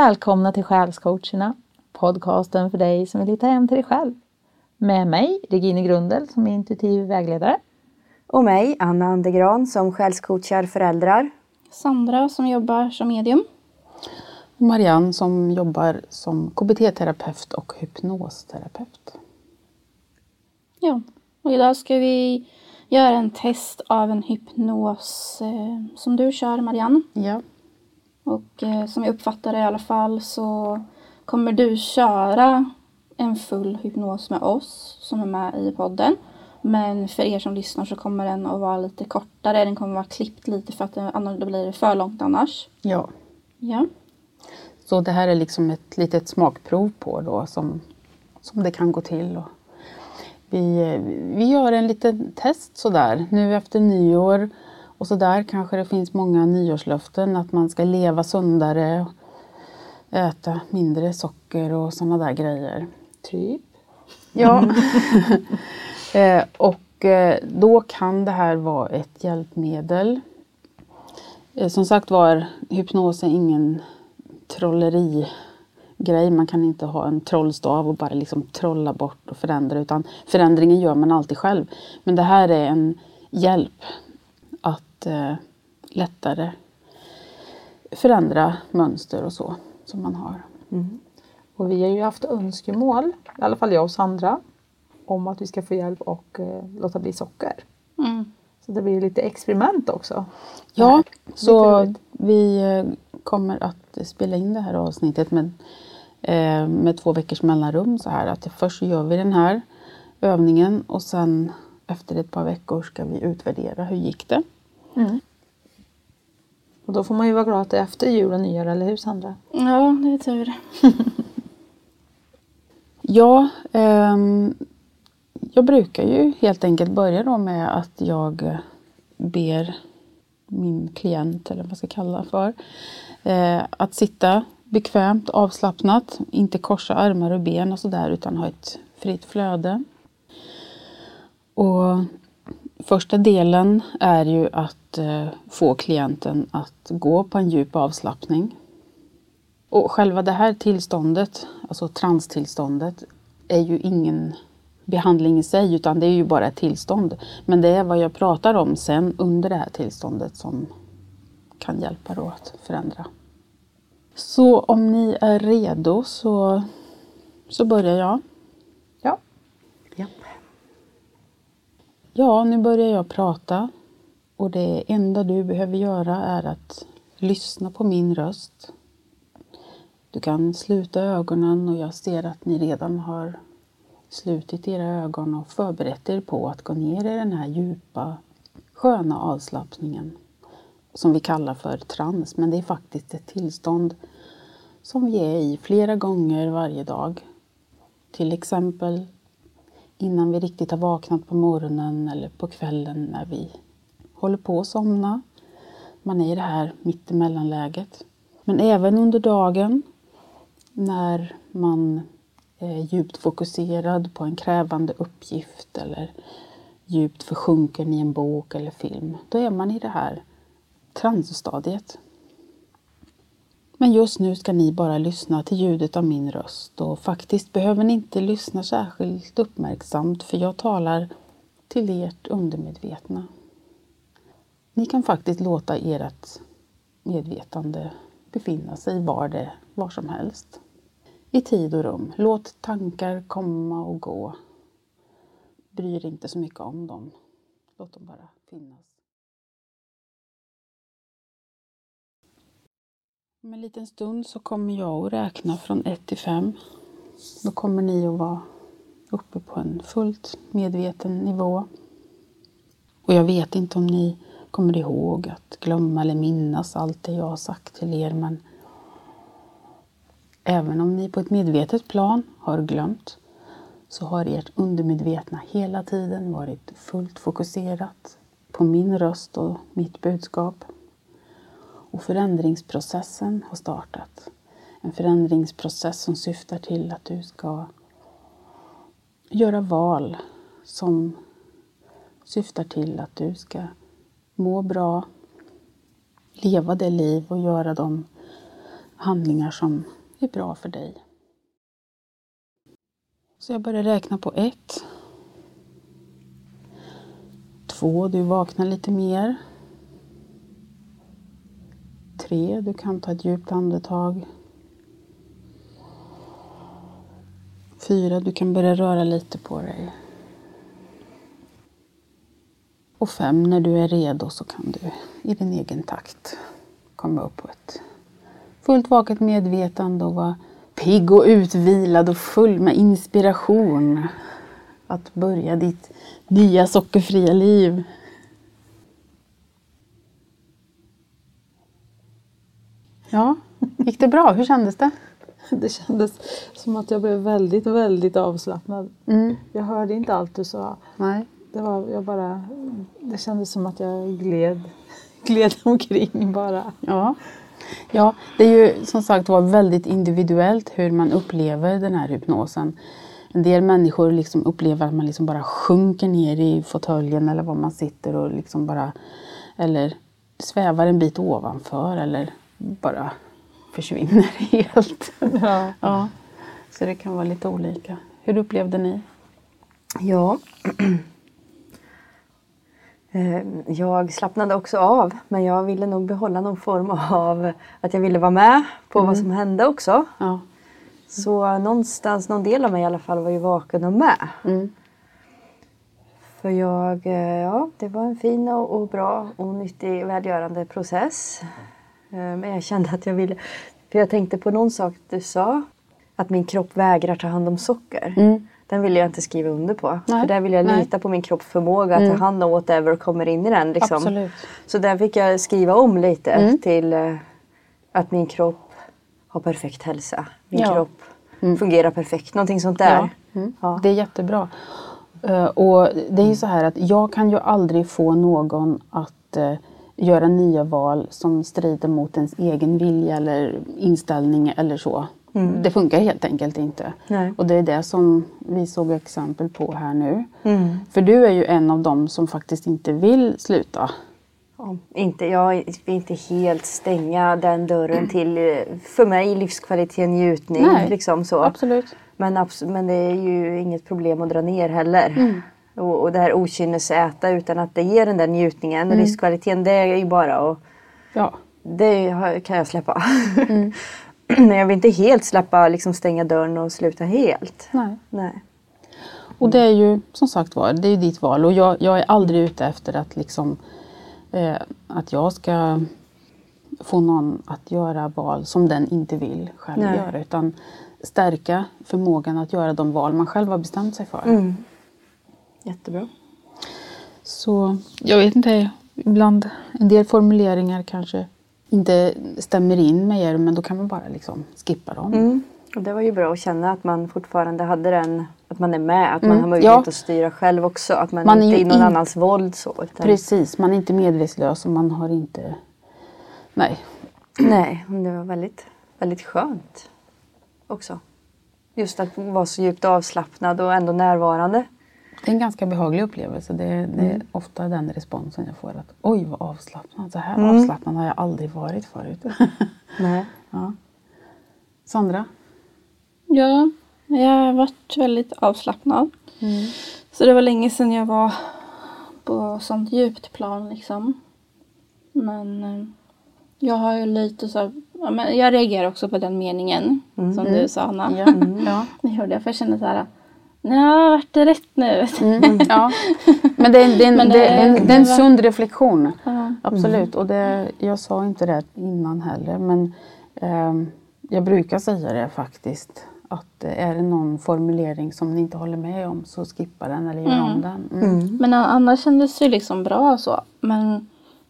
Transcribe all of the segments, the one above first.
Välkomna till Själscoacherna, podcasten för dig som vill hitta hem till dig själv. Med mig, Regine Grundel, som är intuitiv vägledare. Och mig, Anna Andegran, som själscoachar föräldrar. Sandra som jobbar som medium. Marianne som jobbar som KBT-terapeut och hypnosterapeut. Ja, och idag ska vi göra en test av en hypnos eh, som du kör Marianne. Ja. Och eh, som jag uppfattar det i alla fall så kommer du köra en full hypnos med oss som är med i podden. Men för er som lyssnar så kommer den att vara lite kortare. Den kommer att vara klippt lite för att annars då blir det för långt annars. ja. Ja. Så det här är liksom ett litet smakprov på då som, som det kan gå till. Och vi, vi gör en liten test sådär nu efter nyår och så där kanske det finns många nyårslöften att man ska leva sundare, äta mindre socker och sådana där grejer. Typ. Ja. eh, och eh, då kan det här vara ett hjälpmedel. Eh, som sagt var, hypnos är ingen trollerigrej. Man kan inte ha en trollstav och bara liksom trolla bort och förändra utan förändringen gör man alltid själv. Men det här är en hjälp att eh, lättare förändra mönster och så som man har. Och vi har ju haft önskemål, i alla fall jag och Sandra, om att vi ska få hjälp och eh, låta bli socker. Mm. Så det blir lite experiment också. Ja, så vi eh, kommer att spela in det här avsnittet med, eh, med två veckors mellanrum så här att först gör vi den här övningen och sen efter ett par veckor ska vi utvärdera hur gick det. Och då får man ju vara glad att det är efter jul och nyår, eller hur Sandra? Ja, det är tur. Ja, ehm, jag brukar ju helt enkelt börja då med att jag ber min klient, eller vad jag ska kalla det för, eh, att sitta bekvämt, avslappnat, inte korsa armar och ben och sådär utan ha ett fritt flöde. Och första delen är ju att eh, få klienten att gå på en djup avslappning. Och själva det här tillståndet, alltså transtillståndet, är ju ingen behandling i sig utan det är ju bara ett tillstånd. Men det är vad jag pratar om sen under det här tillståndet som kan hjälpa då att förändra. Så om ni är redo så, så börjar jag. Ja. Japp. Ja, nu börjar jag prata och det enda du behöver göra är att lyssna på min röst. Du kan sluta ögonen och jag ser att ni redan har slutit era ögon och förberett er på att gå ner i den här djupa, sköna avslappningen som vi kallar för trans. Men det är faktiskt ett tillstånd som vi är i flera gånger varje dag. Till exempel innan vi riktigt har vaknat på morgonen eller på kvällen när vi håller på att somna. Man är i det här mittemellanläget. Men även under dagen när man är djupt fokuserad på en krävande uppgift eller djupt försjunken i en bok eller film. Då är man i det här transstadiet. Men just nu ska ni bara lyssna till ljudet av min röst och faktiskt behöver ni inte lyssna särskilt uppmärksamt för jag talar till ert undermedvetna. Ni kan faktiskt låta ert medvetande befinna sig var, det, var som helst. I tid och rum. Låt tankar komma och gå. Bry er inte så mycket om dem. Låt dem bara finnas. Om en liten stund så kommer jag att räkna från 1 till 5. Då kommer ni att vara uppe på en fullt medveten nivå. Och jag vet inte om ni kommer ihåg att glömma eller minnas allt det jag har sagt till er men även om ni på ett medvetet plan har glömt så har ert undermedvetna hela tiden varit fullt fokuserat på min röst och mitt budskap. Och förändringsprocessen har startat. En förändringsprocess som syftar till att du ska göra val som syftar till att du ska må bra, leva det liv och göra de handlingar som är bra för dig. Så jag börjar räkna på ett. Två, du vaknar lite mer. Tre, du kan ta ett djupt andetag. Fyra, du kan börja röra lite på dig. Och fem, när du är redo så kan du i din egen takt komma upp på ett fullt vaket medvetande och vara pigg och utvilad och full med inspiration att börja ditt nya sockerfria liv. Ja, gick det bra? Hur kändes det? Det kändes som att jag blev väldigt, väldigt avslappnad. Mm. Jag hörde inte allt du sa. Nej. Det, var, jag bara, det kändes som att jag gled, gled omkring bara. Ja. ja, det är ju som sagt var väldigt individuellt hur man upplever den här hypnosen. En del människor liksom upplever att man liksom bara sjunker ner i fåtöljen eller var man sitter och liksom bara eller svävar en bit ovanför eller bara försvinner helt. Ja. Ja, så det kan vara lite olika. Hur upplevde ni? Ja. Eh, Jag slappnade också av men jag ville nog behålla någon form av att jag ville vara med på vad som hände också. Ja. Så någonstans, någon del av mig i alla fall var ju vaken och med. Mm. För jag, eh, ja det var en fin och, och bra och nyttig välgörande process. Eh, Men jag kände att jag ville, för jag tänkte på någon sak du sa. Att min kropp vägrar ta hand om socker. Mm. Den vill jag inte skriva under på. Nej, För där vill jag nej. lita på min kropps förmåga att ta hand om whatever kommer in i den. Liksom. Absolut. Så där fick jag skriva om lite Mm. till eh, att min kropp har perfekt hälsa. Min Ja. kropp fungerar perfekt. Någonting sånt där. Ja. Mm. Ja. Det är jättebra. Eh, och det är ju så här att jag kan ju aldrig få någon att eh, göra nya val som strider mot ens egen vilja eller inställning eller så. Det funkar helt enkelt inte. Nej. Och det är det som vi såg exempel på här nu. Mm. För du är ju en av dem som faktiskt inte vill sluta. Ja, inte, jag vill inte helt stänga den dörren till, för mig, livskvalitet, njutning. Nej, liksom så. Absolut. Men, abs- men det är ju inget problem att dra ner heller. Mm. Och, och det här okynnesäta utan att det ger den där njutningen. Mm. Livskvaliteten det är ju bara att Ja. det kan jag släppa. Mm. men jag vill inte helt släppa, liksom stänga dörren och sluta helt. Nej. Nej. Och det är ju som sagt var, det är ditt val och jag, jag är aldrig ute efter att liksom eh, att jag ska få någon att göra val som den inte vill själv Nej. göra utan stärka förmågan att göra de val man själv har bestämt sig för. Mm. Jättebra. Så jag vet inte, ibland en del formuleringar kanske inte stämmer in med er men då kan man bara liksom skippa dem. Mm. Och det var ju bra att känna att man fortfarande hade den, att man är med, att man har möjlighet ja. att styra själv också. Att man, Man inte är i någon in- annans våld så. Utan, Precis, man är inte medvetslös och man har inte... Nej, Nej, det var väldigt, väldigt skönt också. Just att vara så djupt avslappnad och ändå närvarande. Det är en ganska behaglig upplevelse. Det är, det är ofta den responsen jag får. att Oj, vad avslappnad. Så här avslappnad har jag aldrig varit förut. Nej. ja. Sandra? Ja, jag har varit väldigt avslappnad. Så det var länge sedan jag var på sånt djupt plan liksom. Men eh, jag har ju lite så men jag reagerar också på den meningen som du sa Anna. Ja. ja. Det gjorde jag för jag kände så här. Nej, vart det rätt nu? Mm, ja. Men det är, det en, Men det, är sund reflektion. Ja. Absolut. Och det, jag sa inte det innan heller. Men ehm, jag brukar säga det faktiskt. Att eh, är det någon formulering som ni inte håller med om så skippa den eller gör om den. Mm. Men annars kändes det liksom bra så. Men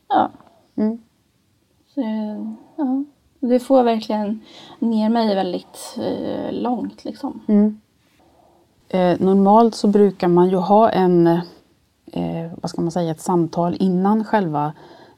ja. Mm. Så, ja. Det får verkligen ner mig väldigt eh, långt liksom. Mm. Eh, normalt så brukar man ju ha en, eh, vad ska man säga, ett samtal innan själva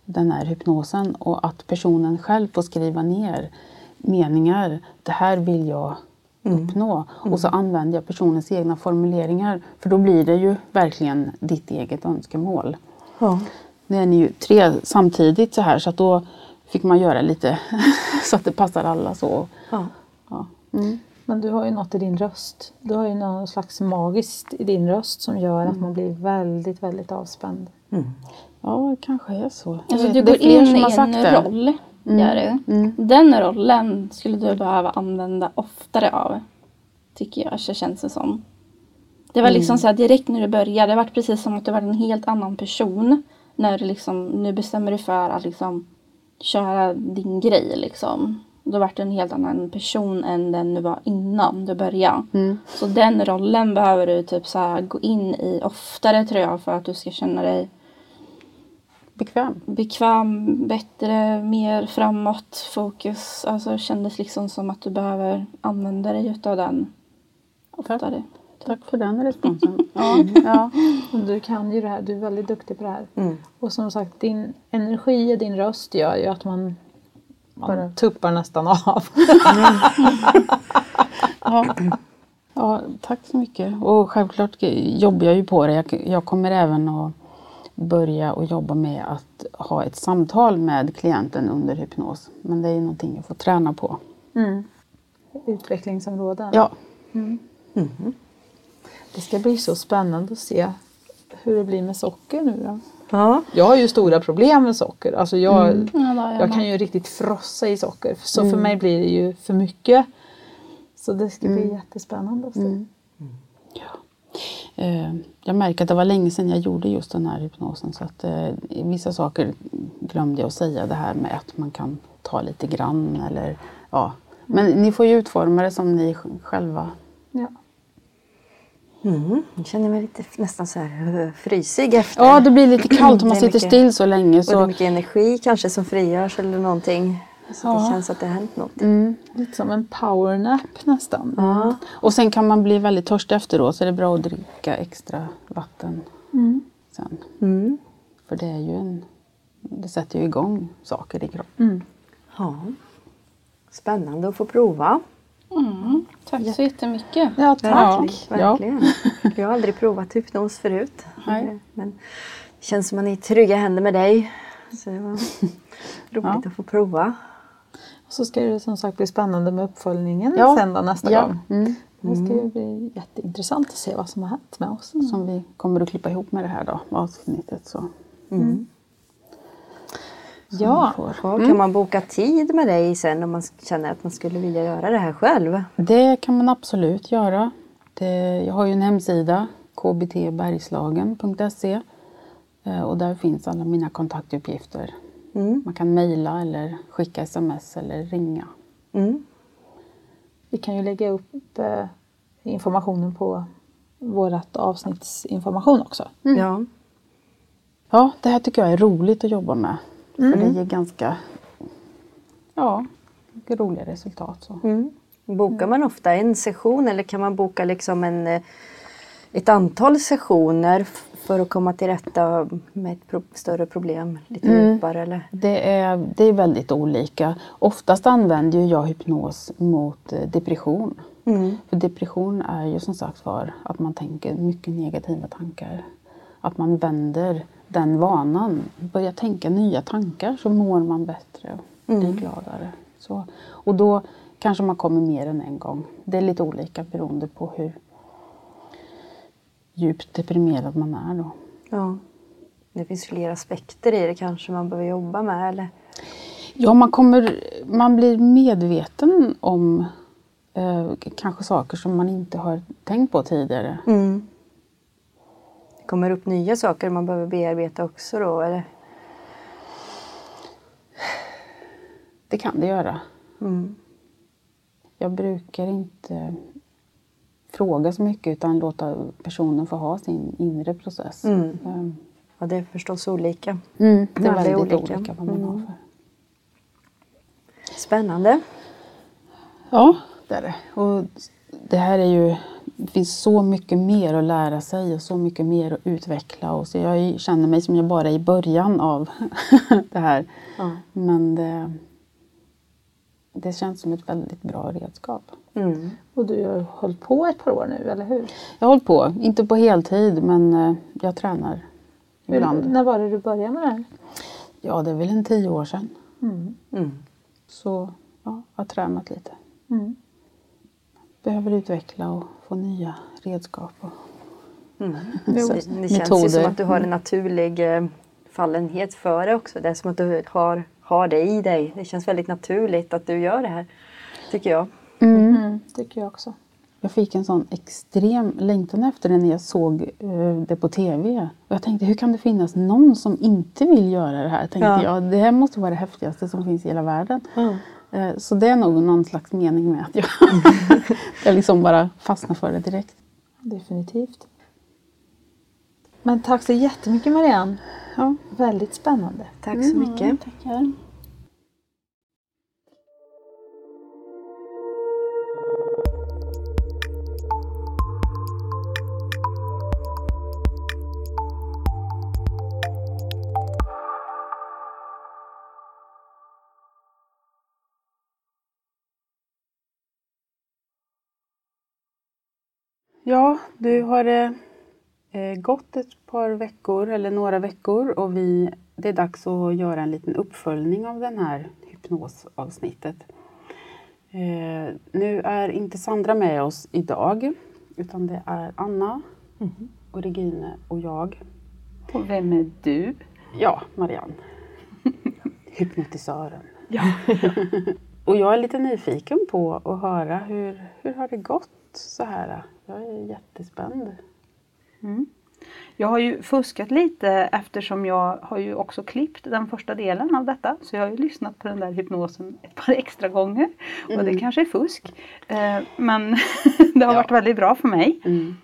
den här hypnosen och att personen själv får skriva ner meningar. Det här vill jag uppnå. Och så använder jag personens egna formuleringar. För då blir det ju verkligen ditt eget önskemål. Ja. Nu är ni ju tre samtidigt så här så att då fick man göra lite så att det passar alla. så. Ja. Ja. Mm. Men du har ju något i din röst. Du har ju något slags magiskt i din röst som gör att man blir väldigt, väldigt avspänd. ja, kanske är så. Alltså, du går in i en det. roll. Gör du. Den rollen skulle du behöva använda oftare av. Tycker jag, så känns det som. Det var liksom så här direkt när du började, det var precis som att du var en helt annan person. När du liksom, nu bestämmer du för att liksom köra din grej liksom. Då vart du en helt annan person än den du var innan du började. Så den rollen behöver du typ så här gå in i oftare tror jag för att du ska känna dig Bekväm. bekväm, bättre, mer framåt, fokus. Alltså det kändes liksom som att du behöver använda dig utav den oftare. Tack för den responsen. Ja, ja. Du kan ju det här, du är väldigt duktig på det här. Mm. Och som sagt, din energi och din röst gör ju att man, man tuppar nästan av. Ja. ja, tack så mycket. Och självklart jobbar jag ju på det. Jag, jag kommer även att börja och jobba med att ha ett samtal med klienten under hypnos. Men det är ju någonting jag får träna på. Utvecklingsområden. Ja, Det ska bli så spännande att se hur det blir med socker nu då. Ja. Jag har ju stora problem med socker. Alltså jag, Ja, det har jag kan ju riktigt frossa i socker. Så för mig blir det ju för mycket. Så det ska bli jättespännande att se. eh, jag märker att det var länge sedan jag gjorde just den här hypnosen. Så att eh, vissa saker glömde jag att säga. Det här med att man kan ta lite grann eller ja. Men ni får ju utforma det som ni själva Ja. Mm. Jag känner mig lite nästan så här frysig efter. Ja, det blir lite kallt om man Det sitter mycket- still så länge. Och det är Så, mycket energi kanske som frigörs eller någonting. Så det Ja. känns att det har hänt något. mm. Lite som en powernap nästan. Ja. Och sen kan man bli väldigt törstig efteråt så är det bra att dricka extra vatten sen. Mm. För det är ju en, det sätter ju igång saker i kroppen. ja. Spännande att få prova. Mm, tack så jättemycket. Ja, tack. Ja. Verkligen. Jag har aldrig provat hypnos förut. Nej. Men det känns som man är i trygga händer med dig. Så det var roligt att få prova. Och så ska det som sagt bli spännande med uppföljningen Ja. sen då nästa Ja. gång. Mm. Det ska ju bli jätteintressant att se vad som har hänt med oss. Som vi kommer att klippa ihop med det här då, avsnittet. Så. Ja, Får. Ja, Kan man boka tid med dig sen om man känner att man skulle vilja göra det här själv? Det kan man absolut göra. Det, jag har ju en hemsida, kbtbergslagen.se eh, och där finns alla mina kontaktuppgifter. Mm. Man kan mejla eller skicka sms eller ringa. Mm. vi kan ju lägga upp eh, informationen på vårt avsnittsinformation också. Ja. Ja, det här tycker jag är roligt att jobba med. För det ger ganska ja, roliga resultat. Så. Mm. Bokar man ofta en session eller kan man boka liksom en, eh, ett antal sessioner för att komma till rätta med ett pro- större problem lite djupare? Eller? Det är, det är väldigt olika. Oftast använder jag hypnos mot eh, depression. Mm. För depression är ju som sagt var att man tänker mycket negativa tankar. Att man vänder den vanan. Börjar tänka nya tankar så mår man bättre och blir gladare. Så, och då kanske man kommer mer än en gång. Det är lite olika beroende på hur djupt deprimerad man är då. Ja. Det finns fler aspekter i det kanske man behöver jobba med. Eller? Ja, man, kommer, man blir medveten om eh, kanske saker som man inte har tänkt på tidigare. Mm. Kommer upp nya saker man behöver bearbeta också då? Eller? Det kan det göra. Mm. Jag brukar inte fråga så mycket utan låta personen få ha sin inre process. Mm. Ehm, Ja, det är förstås olika. Mm, det är väldigt olika. olika, vad man har för. Spännande. Ja, det är det. Och det här är ju, det finns så mycket mer att lära sig och så mycket mer att utveckla. Och så jag känner mig som jag bara är i början av det här. Ja. Men det, det känns som ett väldigt bra redskap. Mm. Och du har hållit på ett par år nu, eller hur? Jag har hållit på, inte på heltid men eh, jag tränar hur ibland. när var det du började med det här? Ja, det är väl en tio år sedan. Mm. Mm. Så ja, jag har tränat lite. Mm. Behöver utveckla och få nya redskap. Och, Mm. Så det känns ju som att du har en naturlig eh, fallenhet för det också. Det är som att du har, har det i dig. Det känns väldigt naturligt att du gör det här. Tycker jag. Mm. Tycker jag också. Jag fick en sån extrem längtan efter det när jag såg eh, det på TV. Och jag tänkte, hur kan det finnas någon som inte vill göra det här? Tänkte Ja. jag. Det här måste vara det häftigaste som finns i hela världen. Eh, Så det är nog någon slags mening med att jag, jag liksom bara fastnar för det direkt. Definitivt. Men tack så jättemycket Marianne. Ja. Väldigt spännande. Tack så mycket. Tackar. Ja, du har eh, eh, gått ett par veckor eller några veckor och vi, det är dags att göra en liten uppföljning av den här hypnosavsnittet. Eh, nu är inte Sandra med oss idag utan det är Anna och Regine och jag. Och vem är du? Ja, Marianne. Hypnotisören. och jag är lite nyfiken på att höra hur, hur har det gått så här? Jag är jättespänd. Jag har ju fuskat lite eftersom jag har ju också klippt den första delen av detta. Så jag har ju lyssnat på den där hypnosen ett par extra gånger. Och det kanske är fusk. Eh, men det har Ja. varit väldigt bra för mig. Mm.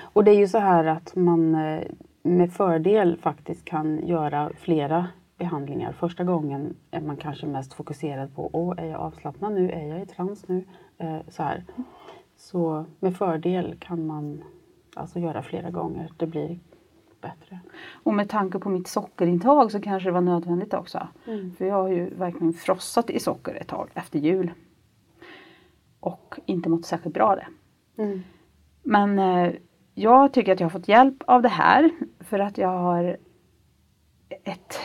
Och det är ju så här att man eh, med fördel faktiskt kan göra flera behandlingar. Första gången är man kanske mest fokuserad på, åh, är jag avslappnad nu? Är jag i trans nu? Eh, så här. Så med fördel kan man alltså göra flera gånger. Det blir bättre. Och med tanke på mitt sockerintag så kanske det var nödvändigt också. Mm. För jag har ju verkligen frossat i socker ett tag efter jul. Och inte mått särskilt bra det. Mm. Men eh, jag tycker att jag har fått hjälp av det här för att jag har ett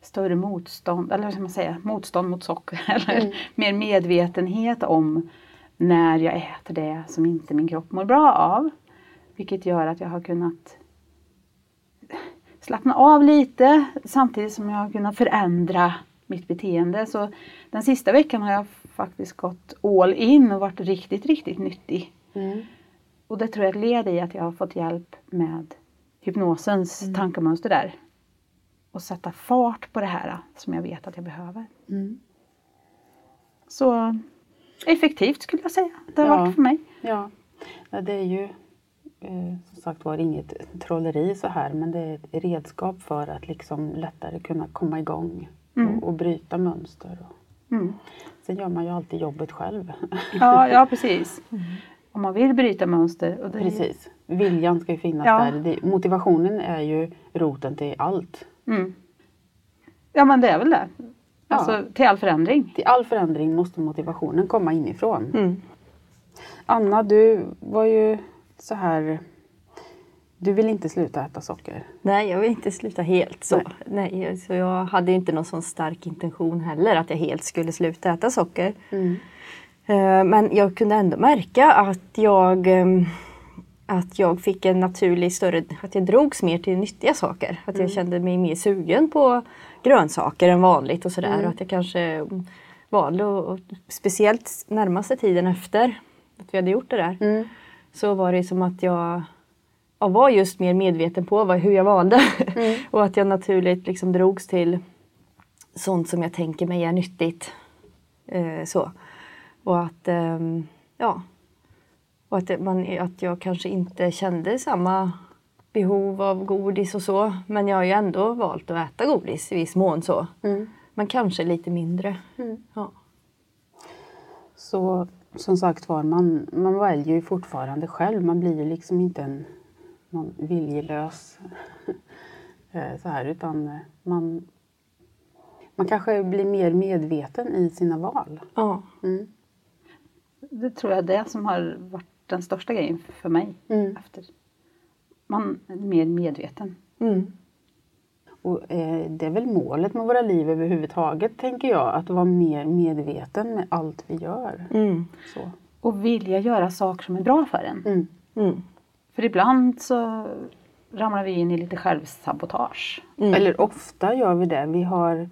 större motstånd, eller vad ska man säga, motstånd mot socker. Eller mer medvetenhet om när jag äter det som inte min kropp mår bra av. Vilket gör att jag har kunnat slappna av lite samtidigt som jag har kunnat förändra mitt beteende. Så den sista veckan har jag faktiskt gått all in och varit riktigt, riktigt nyttig. Mm. Och det tror jag är ett led i att jag har fått hjälp med hypnosens tankemönster där. Och sätta fart på det här som jag vet att jag behöver. Mm. Så effektivt skulle jag säga. Det har Ja. varit för mig. Ja, Ja, det är ju eh, som sagt var inget trolleri så här men det är ett redskap för att liksom lättare kunna komma igång och, och bryta mönster. Och, Mm. sen gör man ju alltid jobbet själv. Ja, ja, precis. Om man vill bryta mönster. Och det Precis. Viljan ska ju finnas Ja. där. Motivationen är ju roten till allt. Mm. Ja, men det är väl det. Ja. Alltså till all förändring. Till all förändring måste motivationen komma inifrån. Mm. Anna, du var ju så här... Du vill inte sluta äta socker. Nej, jag vill inte sluta helt så. Nej. så jag hade ju inte någon sån stark intention heller att jag helt skulle sluta äta socker. Eh, Men jag kunde ändå märka att jag, ehm, att jag fick en naturlig större, att jag drogs mer till nyttiga saker. Att jag kände mig mer sugen på grönsaker än vanligt och sådär. Och att jag kanske mm, valde, och, och speciellt närmaste tiden efter att vi hade gjort det där, så var det som att jag ja, var just mer medveten på vad, hur jag valde. och att jag naturligt liksom drogs till sånt som jag tänker mig är nyttigt. Eh, så. Och att, ehm, ja, och att, man, att jag kanske inte kände samma behov av godis och så. Men jag har ju ändå valt att äta godis i viss mån så. Men kanske lite mindre. Ja. Så som sagt var, man, man väljer ju fortfarande själv. Man blir ju liksom inte en någon viljelös eh, så här, utan eh, man, man kanske blir mer medveten i sina val. Ja. Mm. Det tror jag är det som har varit den största grejen för mig. Mm. Efter. Man är mer medveten. Mm. Och, eh, det är väl målet med våra liv överhuvudtaget, tänker jag. Att vara mer medveten med allt vi gör. Mm. Så. Och vilja göra saker som är bra för en. Mm. Mm. För ibland så ramlar vi in i lite självsabotage. Mm. Eller ofta gör vi det. Vi har,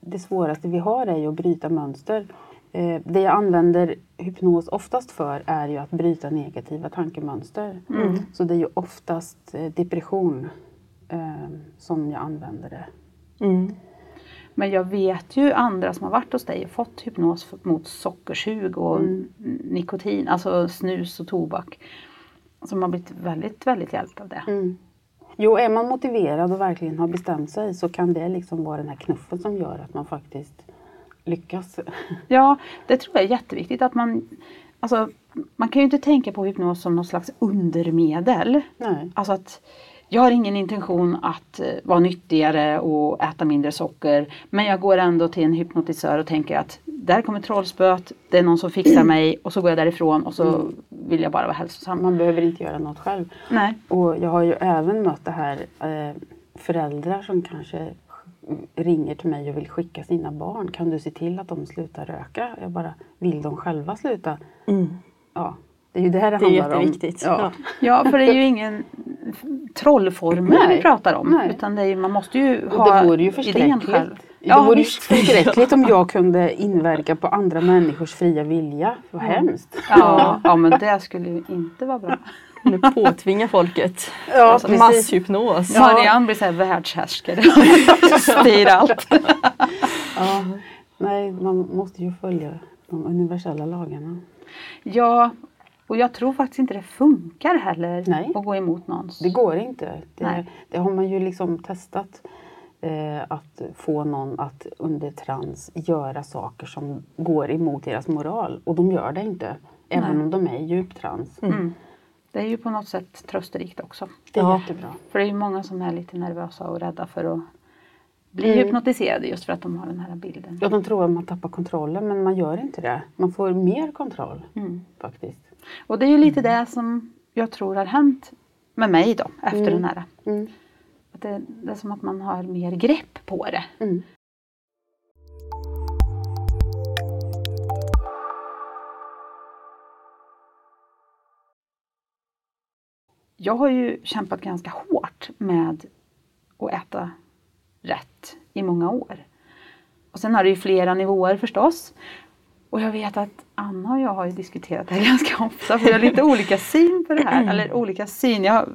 det svåraste vi har är ju att bryta mönster. Eh, Det jag använder hypnos oftast för är ju att bryta negativa tankemönster. Så det är ju oftast eh, depression eh, som jag använder det. Mm. Men jag vet ju andra som har varit hos dig och fått hypnos mot sockersug och Mm. nikotin, alltså snus och tobak. Som har blivit väldigt, väldigt hjälpt av det. Mm. Jo, är man motiverad och verkligen har bestämt sig så kan det liksom vara den här knuffen som gör att man faktiskt lyckas. Ja, det tror jag är jätteviktigt att man Alltså, man kan ju inte tänka på hypnos som något slags undermedel. Nej. Alltså att jag har ingen intention att eh, vara nyttigare och äta mindre socker. Men jag går ändå till en hypnotisör och tänker att där kommer trollspöet, det är någon som fixar mig och så går jag därifrån och så vill jag bara vara hälsosam. Man behöver inte göra något själv. Nej. Och jag har ju även mött det här eh, föräldrar som kanske ringer till mig och vill skicka sina barn. Kan du se till att de slutar röka? Jag bara, vill de själva sluta? Mm. Ja, det är ju det här det, Det är handlar om. jätteviktigt. Ja. Ja. För det är ju ingen trollformel vi pratar om. Nej. Utan det är, ju- man måste ju Och ha det vore ju idén förskräckligt. Själv. det vore förskräckligt om jag kunde inverka på andra människors fria vilja. Vad hemskt. Ja, ja, men det skulle ju inte vara bra. Nu påtvinga folket. Ja, alltså, precis. masshypnos. Marianne blir så här världshärskare. Styr allt. Ja. Nej, man måste ju följa de universella lagarna. Ja, och jag tror faktiskt inte det funkar heller Nej. att gå emot någons. Det går inte. Det, Nej. det har man ju liksom testat. Eh, att få någon att under trans göra saker som går emot deras moral. Och de gör det inte. Även Nej. om de är djupt trans. Mm. Det är ju på något sätt trösterikt också. Det är Ja. jättebra. För det är ju många som är lite nervösa och rädda för att bli Mm. hypnotiserade just för att de har den här bilden. Ja, de tror att man tappar kontrollen men man gör inte det. Man får mer kontroll Mm. faktiskt. Och det är ju lite det som jag tror har hänt med mig då efter Mm. den här. Mm. Det, det är som att man har mer grepp på det. Mm. Jag har ju kämpat ganska hårt med att äta rätt i många år. Och sen har det ju flera nivåer förstås. Och jag vet att Anna och jag har ju diskuterat det här ganska ofta för vi har lite olika syn på det här. Eller olika syn. Jag,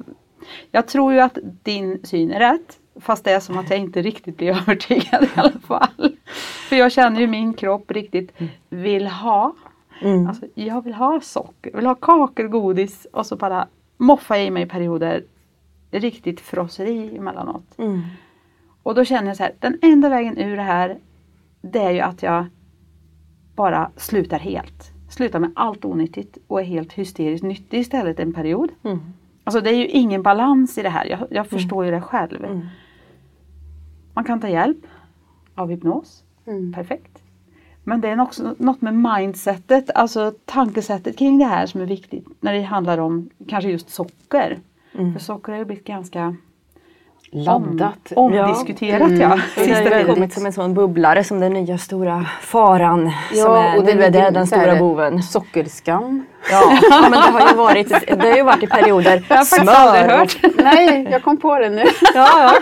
jag tror ju att din syn är rätt. Fast det är som att jag inte riktigt blir övertygad i alla fall. För jag känner ju min kropp riktigt vill ha. Mm. Alltså, jag vill ha socker, vill ha kakor godis och så bara moffa i mig perioder riktigt frosseri emellanåt. Mm. Och då känner jag så här, den enda vägen ur det här det är ju att jag bara slutar helt. Slutar med allt onyttigt och är helt hysteriskt nyttig istället en period. Mm. Alltså det är ju ingen balans i det här, jag, jag förstår ju det själv. Mm. Man kan ta hjälp av hypnos, Mm. perfekt. Men det är också något med mindsetet, alltså tankesättet kring det här som är viktigt när det handlar om kanske just socker. Mm. För socker har ju blivit ganska Laddat. om, omdiskuterat ja. Och det har tiden. kommit som en sån bubblare som den nya stora faran. som Ja, är, och nu det är det ligger den stora boven. Sockerskam. Ja, men det har ju varit, det har ju varit i perioder. Jag har faktiskt aldrig Smör. hört. Nej, jag kom på det nu. Ja, ja.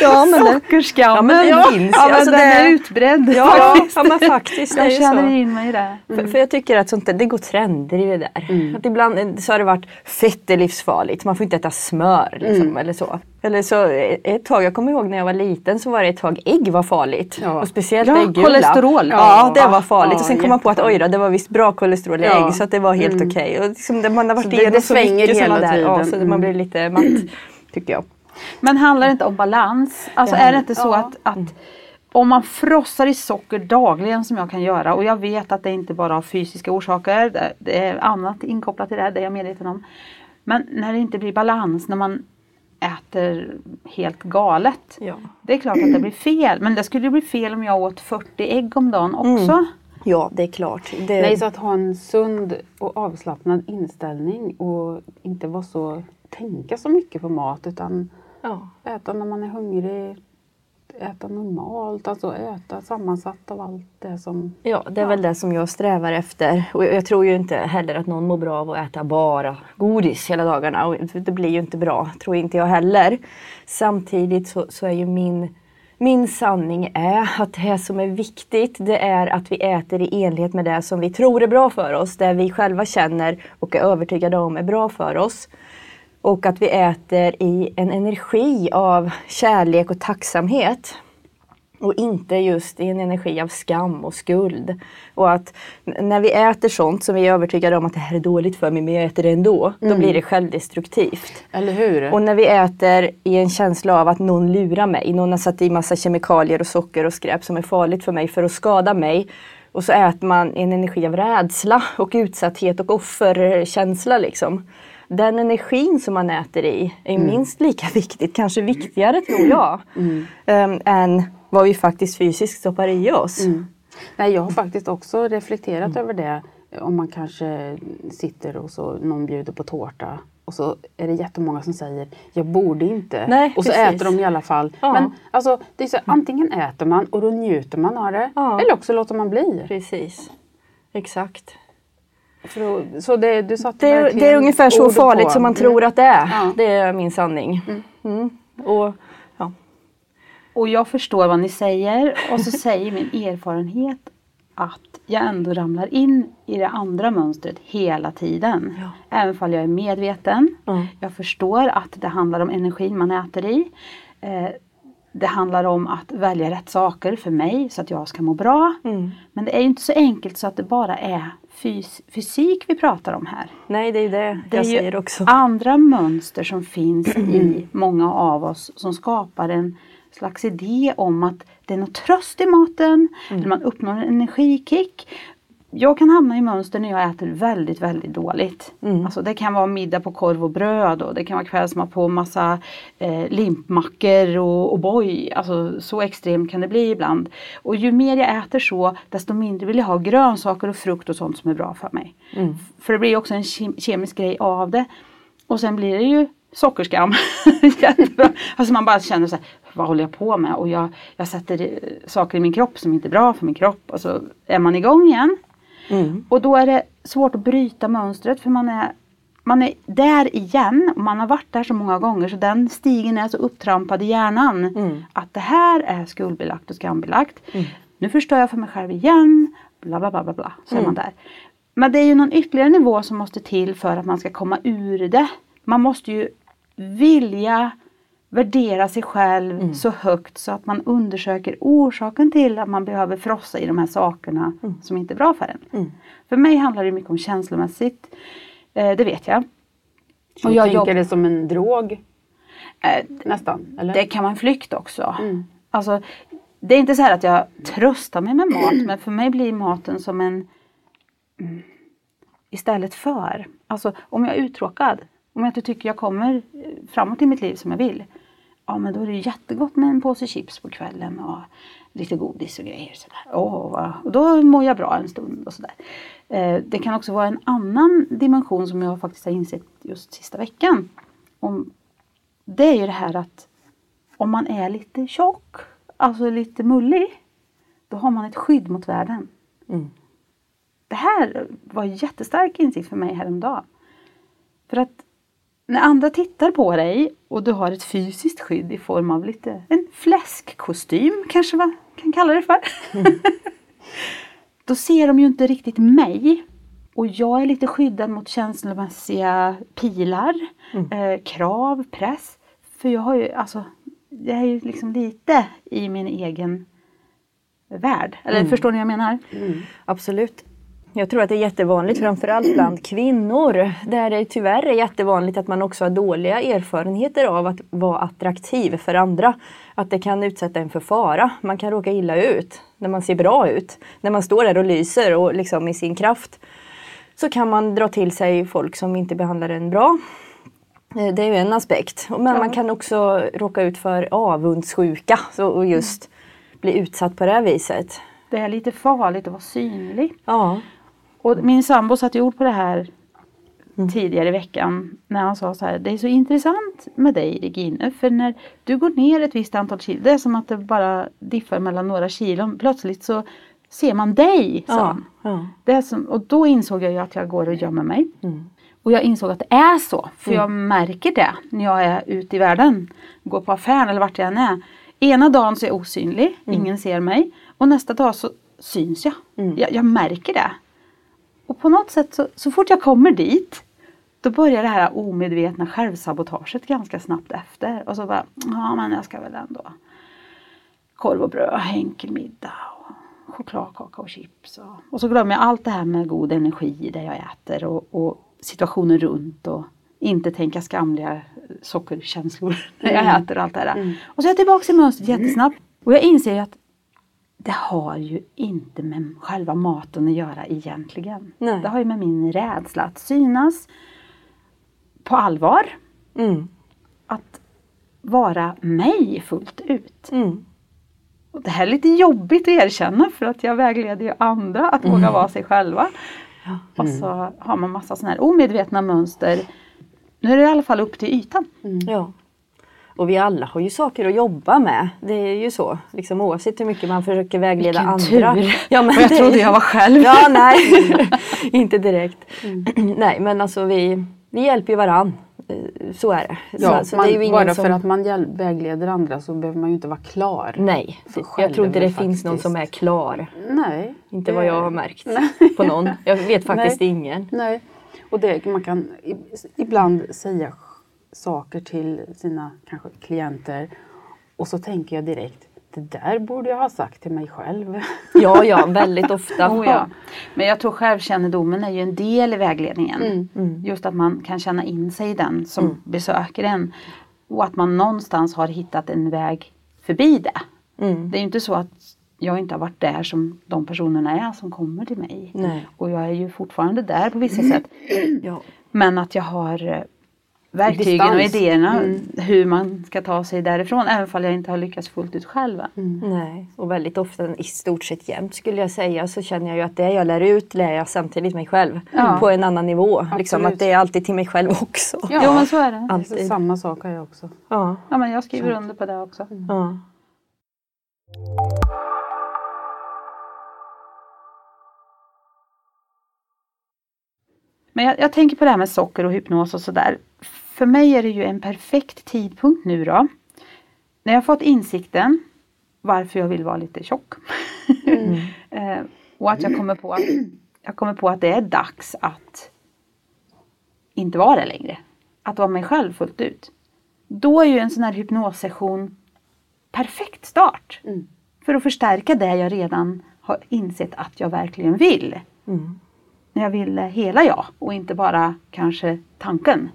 ja men det, Sockerskammen. ja, men det ja, finns ju. men Alltså, den det är är- utbredd. ja, ja, men faktiskt. Det Jag känner så. in mig i det. För, för jag tycker att sånt där, det går trender i det där. Att ibland så har det varit fett är livsfarligt, man får inte äta smör liksom, eller så. Eller så eh, ett tag, jag kommer ihåg när jag var liten så var det ett tag ägg var farligt. Ja. Och speciellt Ja, äggula. kolesterol. Ja, det Ja. var farligt. Ja, och sen kom man på att oj då, det var visst bra kolesterol i Ja. ägg så att det var helt okej. Och liksom, det- man har varit Så det- igenom det mycket hela där. Ja, så Mm. man blir lite matt, tycker jag. Men handlar det inte om balans? Alltså Det är det inte så att, att om man frossar i socker dagligen som jag kan göra och jag vet att det inte bara har fysiska orsaker, det, det är annat inkopplat i det, här, det är jag medveten om. Men när det inte blir balans, när man äter helt galet. Ja. Det är klart att det blir fel, men det skulle ju bli fel om jag åt 40 ägg om dagen också. ja, det är klart. Det, Nej, så att ha en sund och avslappnad inställning och inte vara så, tänka så mycket på mat utan Ja. Äta när man är hungrig, äta normalt, alltså äta sammansatt av allt det som... Ja, det är väl det som jag strävar efter. Och jag tror ju inte heller att någon mår bra av att äta bara godis hela dagarna. Och det blir ju inte bra, tror inte jag heller. Samtidigt så, så är ju min, min sanning är att det som är viktigt det är att vi äter i enlighet med det som vi tror är bra för oss. Det vi själva känner och är övertygade om är bra för oss. Och att vi äter i en energi av kärlek och tacksamhet. Och inte just i en energi av skam och skuld. Och att när vi äter sånt som vi är övertygade om att det här är dåligt för mig men jag äter det ändå. Då blir det självdestruktivt. Eller hur? Och när vi äter i en känsla av att någon lurar mig. Någon har satt i massa kemikalier och socker och skräp som är farligt för mig för att skada mig. Och så äter man i en energi av rädsla och utsatthet och offerkänsla liksom. Den energin som man äter i är minst lika viktigt, kanske viktigare tror jag. ehm, än vad vi faktiskt fysiskt stoppar i oss. Nej, jag har faktiskt också reflekterat över det. Om man kanske sitter och så någon bjuder på tårta och så är det jättemånga som säger jag borde inte. Nej, och så precis. äter de i alla fall. Ja. Men alltså, det är så, antingen äter man och då njuter man av det. Ja. Eller också låter man bli. Precis. Exakt. För att- så det, du satte Det det är ungefär så farligt på. som man Mm. tror att det är. Ja. Det är min sanning. Mm. Och, ja. Och jag förstår vad ni säger och så säger min erfarenhet att jag ändå ramlar in i det andra mönstret hela tiden. Ja. Även om jag är medveten. Ja. Jag förstår att det handlar om energin man äter i. Eh, det handlar om att välja rätt saker för mig så att jag ska må bra. Mm. Men det är ju inte så enkelt så att det bara är fys- fysik vi pratar om här. Nej, det är ju det, Det jag är ju säger också. andra mönster som finns i många av oss som skapar en slags idé om att det är något tröst i maten, eller man uppnår en energikick. Jag kan hamna i mönster när jag äter väldigt, väldigt dåligt. Alltså det kan vara middag på korv och bröd och det kan vara kvällsmat på massa eh, limpmackor och O'boy. Alltså så extremt kan det bli ibland. Och ju mer jag äter så, desto mindre vill jag ha grönsaker och frukt och sånt som är bra för mig. För det blir också en ke- kemisk grej av det. Och sen blir det ju sockerskam. Alltså man bara känner så här, vad håller jag på med? Och jag, jag sätter eh, saker i min kropp som inte är bra för min kropp. Och så är man igång igen. Mm. Och då är det svårt att bryta mönstret för man är, man är där igen. Och man har varit där så många gånger så den stigen är så upptrampad i hjärnan. Mm. Att det här är skuldbelagt och skambelagt. Nu förstör jag för mig själv igen. Bla bla bla bla bla. Så är man där. Men det är ju någon ytterligare nivå som måste till för att man ska komma ur det. Man måste ju vilja värdera sig själv så högt så att man undersöker orsaken till att man behöver frossa i de här sakerna som inte är bra för en. För mig handlar det mycket om känslomässigt. Eh, det vet jag. Så Och jag tänker jobb- det som en drog Eh, nästan. Eller? det kan vara en flykt också. Mm. Alltså, det är inte så här att jag tröstar mig med mat men för mig blir maten som en mm, istället för. Alltså om jag är uttråkad, om jag inte tycker jag kommer framåt i mitt liv som jag vill. Ja men då är det jättegott med en påse chips på kvällen och lite godis och grejer. Sådär. Vad- och då mår jag bra en stund och sådär. Eh, det kan också vara en annan dimension som jag faktiskt har insett just sista veckan. Om, det är ju det här att om man är lite tjock, alltså lite mullig, då har man ett skydd mot världen. Mm. Det här var en jättestark insikt för mig häromdagen. För att när andra tittar på dig och du har ett fysiskt skydd i form av lite en fläskkostym kanske man kan kalla det för. Då ser de ju inte riktigt mig. Och jag är lite skyddad mot känslomässiga pilar, eh, krav, press. För jag har ju alltså, jag är ju liksom lite i min egen värld. Eller förstår ni vad jag menar? Absolut. Jag tror att det är jättevanligt, framförallt bland kvinnor, där det tyvärr är jättevanligt att man också har dåliga erfarenheter av att vara attraktiv för andra. Att det kan utsätta en för fara. Man kan råka illa ut när man ser bra ut. När man står där och lyser och liksom i sin kraft så kan man dra till sig folk som inte behandlar en bra. Eh, Det är ju en aspekt. Men man kan också råka ut för avundsjuka och just bli utsatt på det här viset. Det är lite farligt att vara synlig. Ja. Och min sambo satte ord på det här tidigare i veckan när han sa så här, det är så intressant med dig Regine, för när du går ner ett visst antal kilo, det är som att det bara diffar mellan några kilon, plötsligt så ser man dig, sa Ja. han. Ja. Det är som, och då insåg jag ju att jag går och gömmer mig. Mm. Och jag insåg att det är så, för jag märker det när jag är ute i världen. Går på affären eller vart jag än är. Ena dagen så är jag osynlig, ingen ser mig. Och nästa dag så syns jag. jag. Jag märker det. Och på något sätt så, så fort jag kommer dit då börjar det här omedvetna självsabotaget ganska snabbt efter. Och så bara, ja men jag ska väl ändå korv och bröd, enkel middag och chokladkaka och chips. Och, och så glömmer jag allt det här med god energi i det jag äter och, och situationen runt och inte tänka skamliga sockerkänslor när jag äter och allt det där. Och så är jag tillbaka i mönstret jättesnabbt. Och jag inser ju att det har ju inte med själva maten att göra egentligen. Nej. Det har ju med min rädsla att synas på allvar. Mm. Att vara mig fullt ut. Mm. Och det här är lite jobbigt att erkänna för att jag vägleder ju andra att våga vara sig själva. Och så har man massa sådana här omedvetna mönster. Nu är det i alla fall upp till ytan. Ja. Och vi alla har ju saker att jobba med. Det är ju så. Liksom, oavsett hur mycket man försöker vägleda Vilken andra. tur. Ja, men jag det- trodde jag var själv. Ja, nej. inte direkt. nej, men alltså vi, vi hjälper ju varann. Eh, Så är det. Ja, så, så man, det är ju ingen bara som... för att man hjäl- vägleder andra så behöver man ju inte vara klar. Nej, jag tror inte det själv finns någon som är faktiskt. klar. Nej. Inte det- vad jag har märkt på någon. Jag vet faktiskt Nej. ingen. Nej. Och det, man kan ibland säga saker till sina kanske klienter och så tänker jag direkt det där borde jag ha sagt till mig själv. Ja, ja, väldigt ofta. Oh, ja. Men jag tror självkännedomen är ju en del i vägledningen. Mm. Just att man kan känna in sig i den som besöker en. Och att man någonstans har hittat en väg förbi det. Mm. Det är ju inte så att jag inte har varit där som de personerna är som kommer till mig. Nej. Och jag är ju fortfarande där på vissa sätt. Ja. Men att jag har verktygen och Distans. idéerna hur man ska ta sig därifrån. Även om jag inte har lyckats fullt ut själv. Nej, och väldigt ofta i stort sett jämt skulle jag säga så känner jag ju att det jag lär ut lär jag samtidigt mig själv Ja. på en annan nivå. Liksom att det är alltid till mig själv också. Ja. Jo men så är det. Alltid. samma sak har jag också. Ja. Ja men jag skriver under på det också. Ja. Men jag, jag tänker på det här med socker och hypnos och sådär. För mig är det ju en perfekt tidpunkt nu då. När jag fått insikten varför jag vill vara lite tjock. eh, och att jag kommer, på att, jag kommer på att det är dags att inte vara det längre. Att vara mig själv fullt ut. Då är ju en sån här hypnossession perfekt start. Mm. För att förstärka det jag redan har insett att jag verkligen vill. Mm. När jag vill hela jag och inte bara kanske tanken.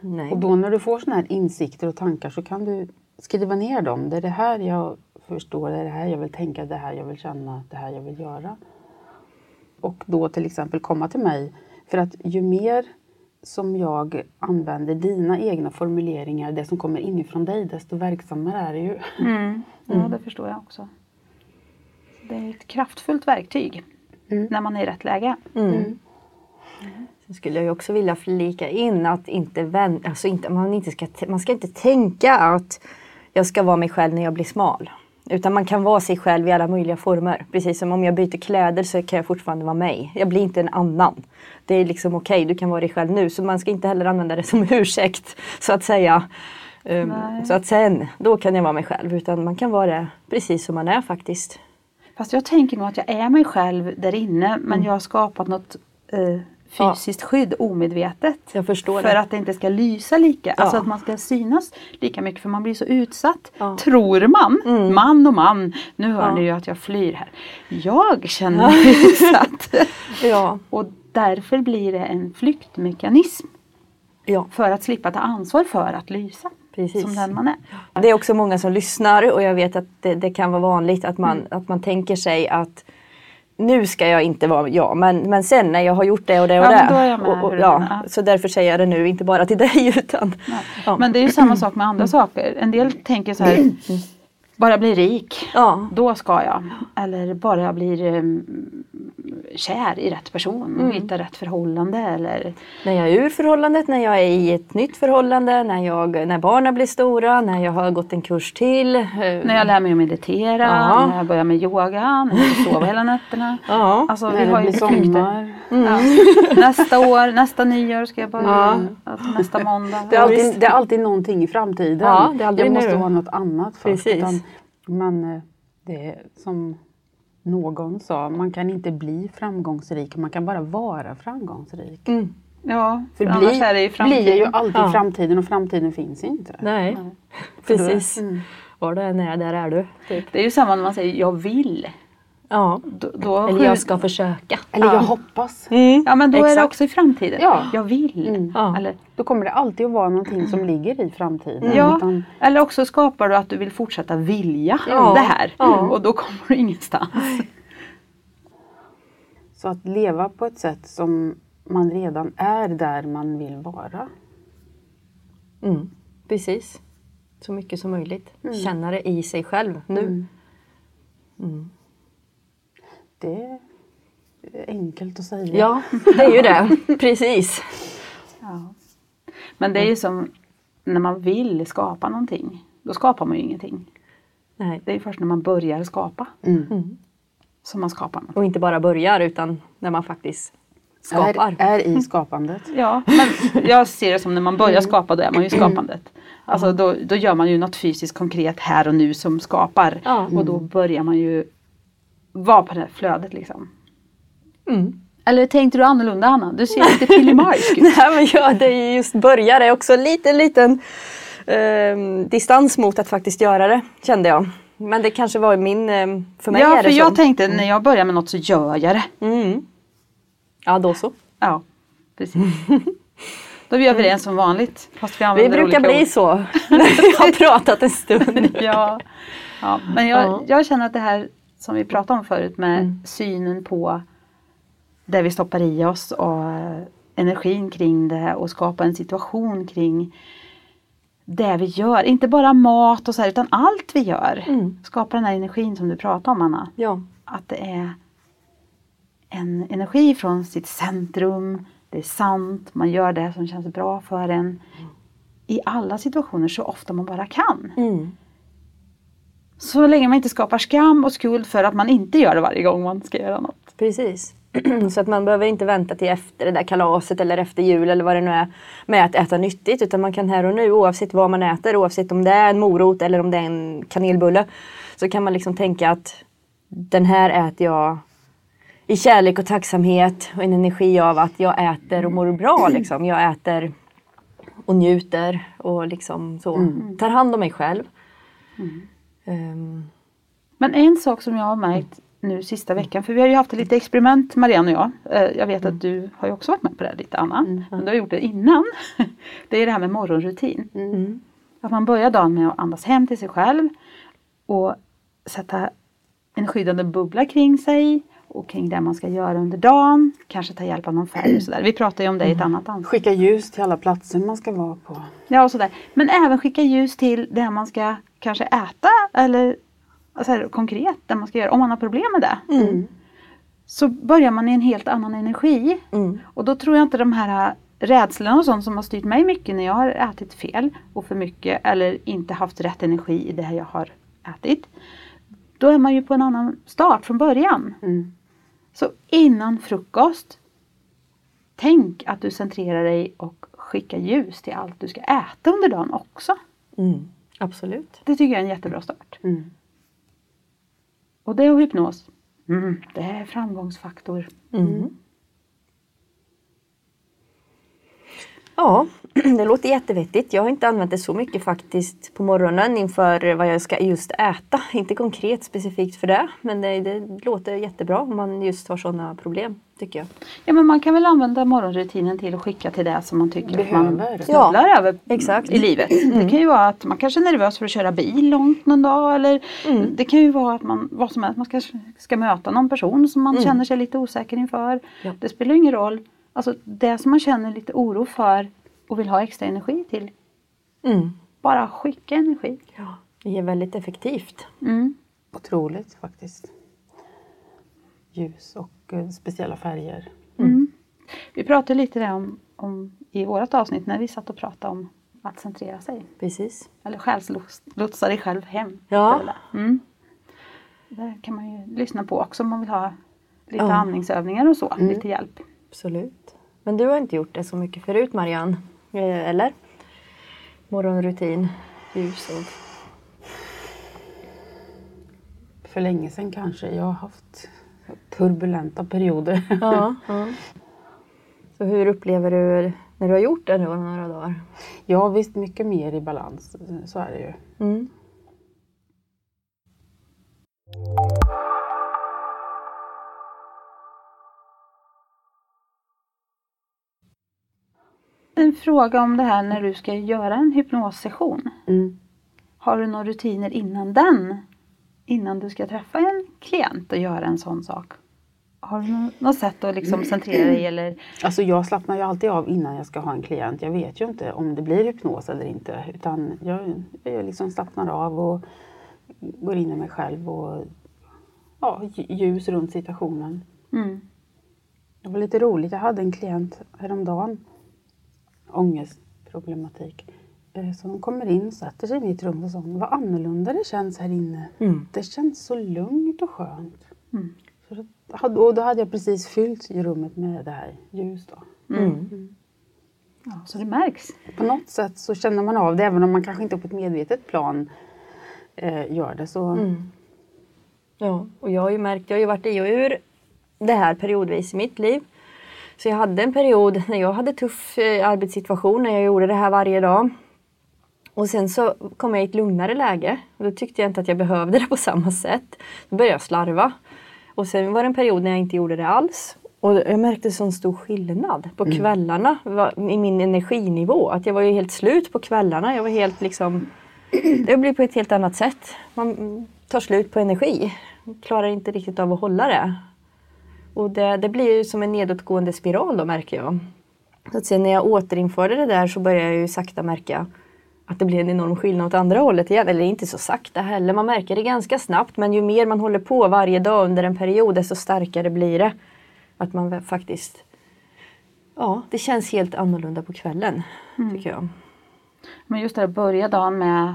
Nej. Och då när du får sådana här insikter och tankar så kan du skriva ner dem. Det är det här jag förstår, det är det här jag vill tänka, det här jag vill känna, det här jag vill göra. Och då till exempel komma till mig. För att ju mer som jag använder dina egna formuleringar, det som kommer inifrån dig, desto verksammare är det ju. Ja, det förstår jag också. Det är ett kraftfullt verktyg när man är i rätt läge. Mm. Sen skulle jag också vilja flika in att inte vän, alltså inte, man, inte ska, man ska inte tänka att jag ska vara mig själv när jag blir smal. Utan man kan vara sig själv i alla möjliga former. Precis som om jag byter kläder så kan jag fortfarande vara mig. Jag blir inte en annan. Det är liksom okej, du kan vara dig själv nu. Så man ska inte heller använda det som ursäkt så att säga. Um, så att sen, då kan jag vara mig själv. Utan man kan vara det precis som man är faktiskt. Fast jag tänker nog att jag är mig själv där inne men jag har skapat något eh, fysiskt skydd omedvetet. Jag förstår För det. att det inte ska lysa lika, alltså Ja. att man ska synas lika mycket för man blir så utsatt. Ja. Tror man, man och man. Nu hör Ja. ni ju att jag flyr här. Jag känner mig utsatt. Ja, Och därför blir det en flyktmekanism. ja. För att slippa ta ansvar för att lysa. Precis. Som den man är. Det är också många som lyssnar och jag vet att det, det kan vara vanligt att man, att man tänker sig att nu ska jag inte vara jag men, men sen när jag har gjort det och det och Ja, det. och, och, ja, så därför säger jag det nu, inte bara till dig utan Ja. Men det är ju samma sak med andra saker. En del tänker så här, bara bli rik, ja, då ska jag. Eller bara jag blir, eh, kär i rätt person och hittar rätt förhållande eller När jag är ur förhållandet, när jag är i ett nytt förhållande, när, jag, när barnen blir stora, när jag har gått en kurs till. eh, när jag lär mig att meditera, Ja. när jag börjar med yoga, när jag sova hela nätterna. Ja. Alltså, vi har ju blir sommar. Ja. Nästa år, nästa nyår ska jag börja. Ja. Alltså, nästa måndag. Det är, alltid, det är alltid någonting i framtiden. Ja, det är aldrig jag måste nu. ha något annat först. Precis. Utan man, eh, det är som någon sa, man kan inte bli framgångsrik, man kan bara vara framgångsrik. Mm. Ja, för, För annars bli, är det i framtiden. blir ju alltid Ja. framtiden och framtiden finns inte. Nej, då- precis. Mm. Var du än är, där är du. Typ. Det är ju samma när man säger jag vill. Ja. Då, då Eller jag ska försöka. Eller Ja. jag hoppas. Ja men då är det Exakt. också i framtiden. Ja. Jag vill. Mm. Ja. Eller, Då kommer det alltid att vara någonting som ligger i framtiden. ja. Utan, Eller också skapar du att du vill fortsätta vilja Ja. det här. Ja. Och då kommer du ingenstans. så att leva på ett sätt som man redan är där man vill vara. Mm. Precis. Så mycket som möjligt. Känna det i sig själv nu. Mm. Mm. Det är enkelt att säga. Ja, det är ju det. Precis. Ja. Men det är ju som när man vill skapa någonting. Då skapar man ju ingenting. Nej. Det är först när man börjar skapa Mm. Mm. som man skapar något. Och inte bara börjar utan när man faktiskt skapar. Är, är i skapandet. Ja, men jag ser det som när man börjar skapa, då är man ju i skapandet. Alltså då, då gör man ju något fysiskt konkret här och nu som skapar. Ja. Och då börjar man ju vara på det här flödet liksom. Mm. Eller tänkte du annorlunda Anna? Du ser lite pillemajsk ut. Nej men ja, det är just börjar är också en liten, ehm, distans mot att faktiskt göra det, kände jag. Men det kanske var min, ehm, för mig Ja, är för det jag så. tänkte när jag börjar med något så gör jag det. Mm. Ja, då så. Ja, precis. Då är vi överens som vanligt. Fast vi Vi brukar olika bli ord. så när vi har pratat en stund. ja. ja, men jag, Ja. jag känner att det här som vi pratade om förut med Mm. synen på det vi stoppar i oss och eh, energin kring det och skapa en situation kring det vi gör. Inte bara mat och så här utan allt vi gör. Mm. Skapa den här energin som du pratade om Anna. Ja. Att det är en energi från sitt centrum. Det är sant, man gör det som känns bra för en. I alla situationer så ofta man bara kan. Mm. Så länge man inte skapar skam och skuld för att man inte gör det varje gång man ska göra något. Precis. Så att man behöver inte vänta till efter det där kalaset eller efter jul eller vad det nu är med att äta nyttigt utan man kan här och nu oavsett vad man äter, oavsett om det är en morot eller om det är en kanelbulle så kan man liksom tänka att den här äter jag i kärlek och tacksamhet och en energi av att jag äter och mår bra liksom. Jag äter och njuter och liksom så tar hand om mig själv. Ehm, Men en sak som jag har märkt nu sista veckan, för vi har ju haft ett litet experiment Marianne och jag. Eh, Jag vet att du har ju också varit med på det här lite Anna. Men du har gjort det innan. Det är det här med morgonrutin. mm. Att man börjar dagen med att andas hem till sig själv och sätta en skyddande bubbla kring sig och kring det man ska göra under dagen. Kanske ta hjälp av någon färg och sådär. Vi pratade ju om det i ett annat ansvar. Skicka ljus till alla platser man ska vara på. Ja, och sådär. Men även skicka ljus till det man ska kanske äta eller så här, konkret det man ska göra. Om man har problem med det. Mm. Så börjar man i en helt annan energi. Mm. Och då tror jag inte de här rädslorna och sånt som har styrt mig mycket när jag har ätit fel och för mycket eller inte haft rätt energi i det jag har ätit. Då är man ju på en annan start från början. Mm. Så innan frukost Tänk att du centrerar dig och skickar ljus till allt du ska äta under dagen också. Mm. Absolut. Det tycker jag är en jättebra start. Mm. Och det och hypnos. Mm, det är framgångsfaktor. Mm. Ja, det låter jättevettigt. Jag har inte använt det så mycket faktiskt på morgonen inför vad jag ska just äta. Inte konkret specifikt för det, men det, det låter jättebra om man just har sådana problem, tycker jag. Ja men man kan väl använda morgonrutinen till att skicka till det som man tycker att man Behöver. snubblar över exakt. i livet. Det kan ju vara att man kanske är nervös för att köra bil långt någon dag eller det kan ju vara att man, vad som helst, man ska, ska möta någon person som man känner sig lite osäker inför. Ja. Det spelar ingen roll. Alltså det som man känner lite oro för och vill ha extra energi till. Mm. Bara skicka energi. Ja, det är väldigt effektivt. Mm. Otroligt faktiskt. ljus och eh, speciella färger. Mm. Vi pratade lite där om, om i vårt avsnitt när vi satt och pratade om att centrera sig. Precis. Eller själslotsa dig själv hem. Ja. Mm. Det kan man ju lyssna på också om man vill ha lite Ja. andningsövningar och så, Mm. lite hjälp. Absolut. Men du har inte gjort det så mycket förut Marianne? Eh, Eller? Morgonrutin, ljus och... För länge sedan kanske. Jag har haft turbulenta perioder. Ja, ja. Så hur upplever du när du har gjort det nu några dagar? Ja visst, mycket mer i balans. Så är det ju. Mm. Fråga om det här när du ska göra en hypnossession. Mm. Har du några rutiner innan den? Innan du ska träffa en klient och göra en sån sak? Har du nå- något sätt att liksom centrera dig eller? Alltså jag slappnar ju alltid av innan jag ska ha en klient. Jag vet ju inte om det blir hypnos eller inte. Utan jag, jag liksom slappnar av och går in i mig själv och ja, lj- ljus runt situationen. Mm. Det var lite roligt. Jag hade en klient häromdagen. Ångestproblematik. Eh, Så hon kommer in och sätter sig i mitt rum och sa vad annorlunda det känns här inne. Mm. Det känns så lugnt och skönt. Mm. Så då, hade- och då hade jag precis fyllt rummet med det här ljus. Då. Mm. Ja, så det märks. På något sätt så känner man av det även om man kanske inte på ett medvetet plan eh, gör det. Så, Mm. Ja, och jag har ju märkt, jag har ju varit i och ur det här periodvis i mitt liv. Så jag hade en period när jag hade tuff eh, arbetssituation när jag gjorde det här varje dag. Och sen så kom jag i ett lugnare läge och då tyckte jag inte att jag behövde det på samma sätt. Då började jag slarva. Och sen var det en period när jag inte gjorde det alls. Och jag märkte sån stor skillnad på kvällarna va- i min energinivå. Att jag var ju helt slut på kvällarna. Jag var helt liksom det blir på ett helt annat sätt. Man mm, tar slut på energi. Klarar inte riktigt av att hålla det. Och det, det blir ju som en nedåtgående spiral då märker jag. Så att sen när jag återinförde det där så började jag ju sakta märka att det blir en enorm skillnad åt andra hållet igen. Eller inte så sakta heller, man märker det ganska snabbt. Men ju mer man håller på varje dag under en period desto starkare blir det. Att man faktiskt... Ja, det känns helt annorlunda på kvällen. Tycker jag. Men just det här, börja dagen med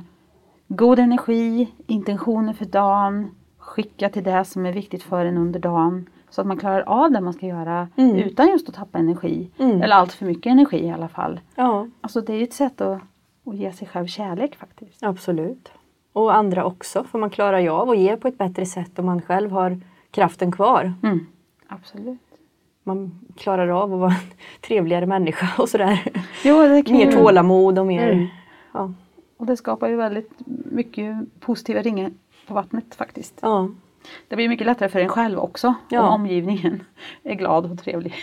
god energi, intentioner för dagen, skicka till det som är viktigt för en under dagen. Så att man klarar av det man ska göra Mm. utan just att tappa energi. Mm. Eller allt för mycket energi i alla fall. Ja, Alltså det är ju ett sätt att, att ge sig själv kärlek faktiskt. Absolut. Och andra också, för man klarar ju av att ge på ett bättre sätt om man själv har kraften kvar. Mm. Absolut. Man klarar av att vara en trevligare människa och sådär. Jo, det kan Mer ju, tålamod och mer... Mm. Ja. och det skapar ju väldigt mycket positiva ringar på vattnet faktiskt. ja. Det blir mycket lättare för en själv också Ja. om omgivningen är glad och trevlig.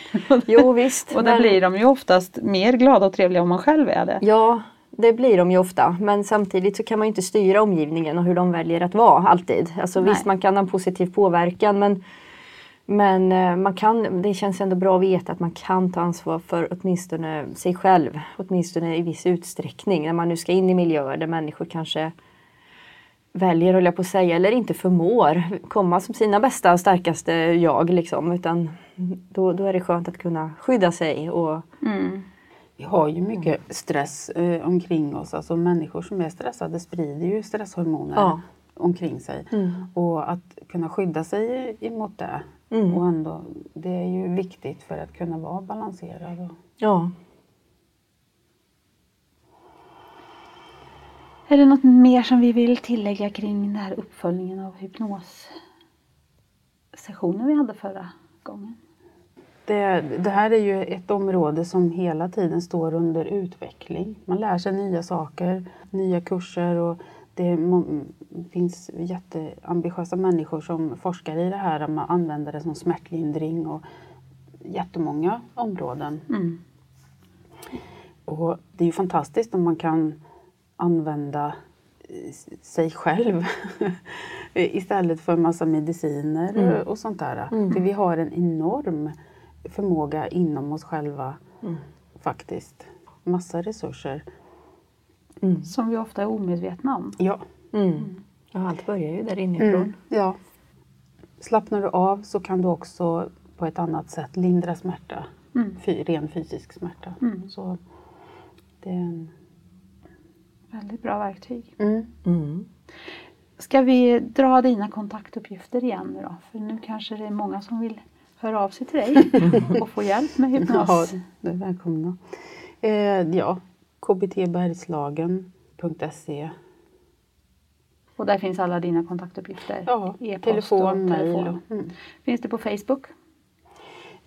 Jo visst. och det men- blir de ju oftast mer glada och trevliga om man själv är det. Ja, det blir de ju ofta. Men samtidigt så kan man inte styra omgivningen och hur de väljer att vara alltid. Alltså Nej. visst, man kan ha en positiv påverkan men, men eh, man kan, det känns ändå bra att veta att man kan ta ansvar för åtminstone sig själv. Åtminstone i viss utsträckning. När man nu ska in i miljöer där människor kanske väljer, höll jag på att säga, eller inte förmår komma som sina bästa och starkaste jag. Liksom, utan då, då är det skönt att kunna skydda sig och Mm. Vi har ju mycket stress eh, omkring oss. Alltså människor som är stressade sprider ju stresshormoner Ja. omkring sig. Mm. Och att kunna skydda sig emot det. Mm. Och ändå, det är ju viktigt för att kunna vara balanserad. Och, ja. Är det något mer som vi vill tillägga kring den här uppföljningen av hypnossessionen vi hade förra gången? det, det här är ju ett område som hela tiden står under utveckling. Man lär sig nya saker, nya kurser och det finns jätteambitiösa människor som forskar i det här. Man använder det som smärtlindring och jättemånga områden. Mm. Och det är ju fantastiskt om man kan använda eh, sig själv istället för massa mediciner Mm. och sånt där. Mm. För vi har en enorm förmåga inom oss själva Mm. faktiskt. Massa resurser. Mm. Som vi ofta är omedvetna om. Ja. Mm. Ja, allt börjar ju där inifrån. Mm. ja. slappnar du av så kan du också på ett annat sätt lindra smärta. Mm. Fy, ren fysisk smärta. Mm. Så det är en... Väldigt bra verktyg. Mm. Mm. Ska vi dra dina kontaktuppgifter igen nu då? För nu kanske det är många som vill höra av sig till dig och få hjälp med Ja, hypnos. du är välkomna. Eh, ja, kbtbergslagen.se Och där finns alla dina kontaktuppgifter. Ja, E-post telefon, mejl. Mm. Finns det på Facebook?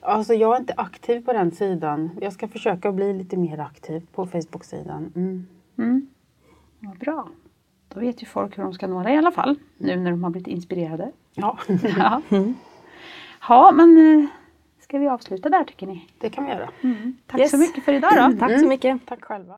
Alltså jag är inte aktiv på den sidan. Jag ska försöka bli lite mer aktiv på Facebook-sidan. Mm. Mm. Vad bra. Då vet ju folk hur de ska nå dig i alla fall. Nu när de har blivit inspirerade. Ja, Ja, ja men eh, ska vi avsluta där tycker ni? det kan vi göra. Tack Yes. så mycket för idag då. Tack så mycket. Tack själva.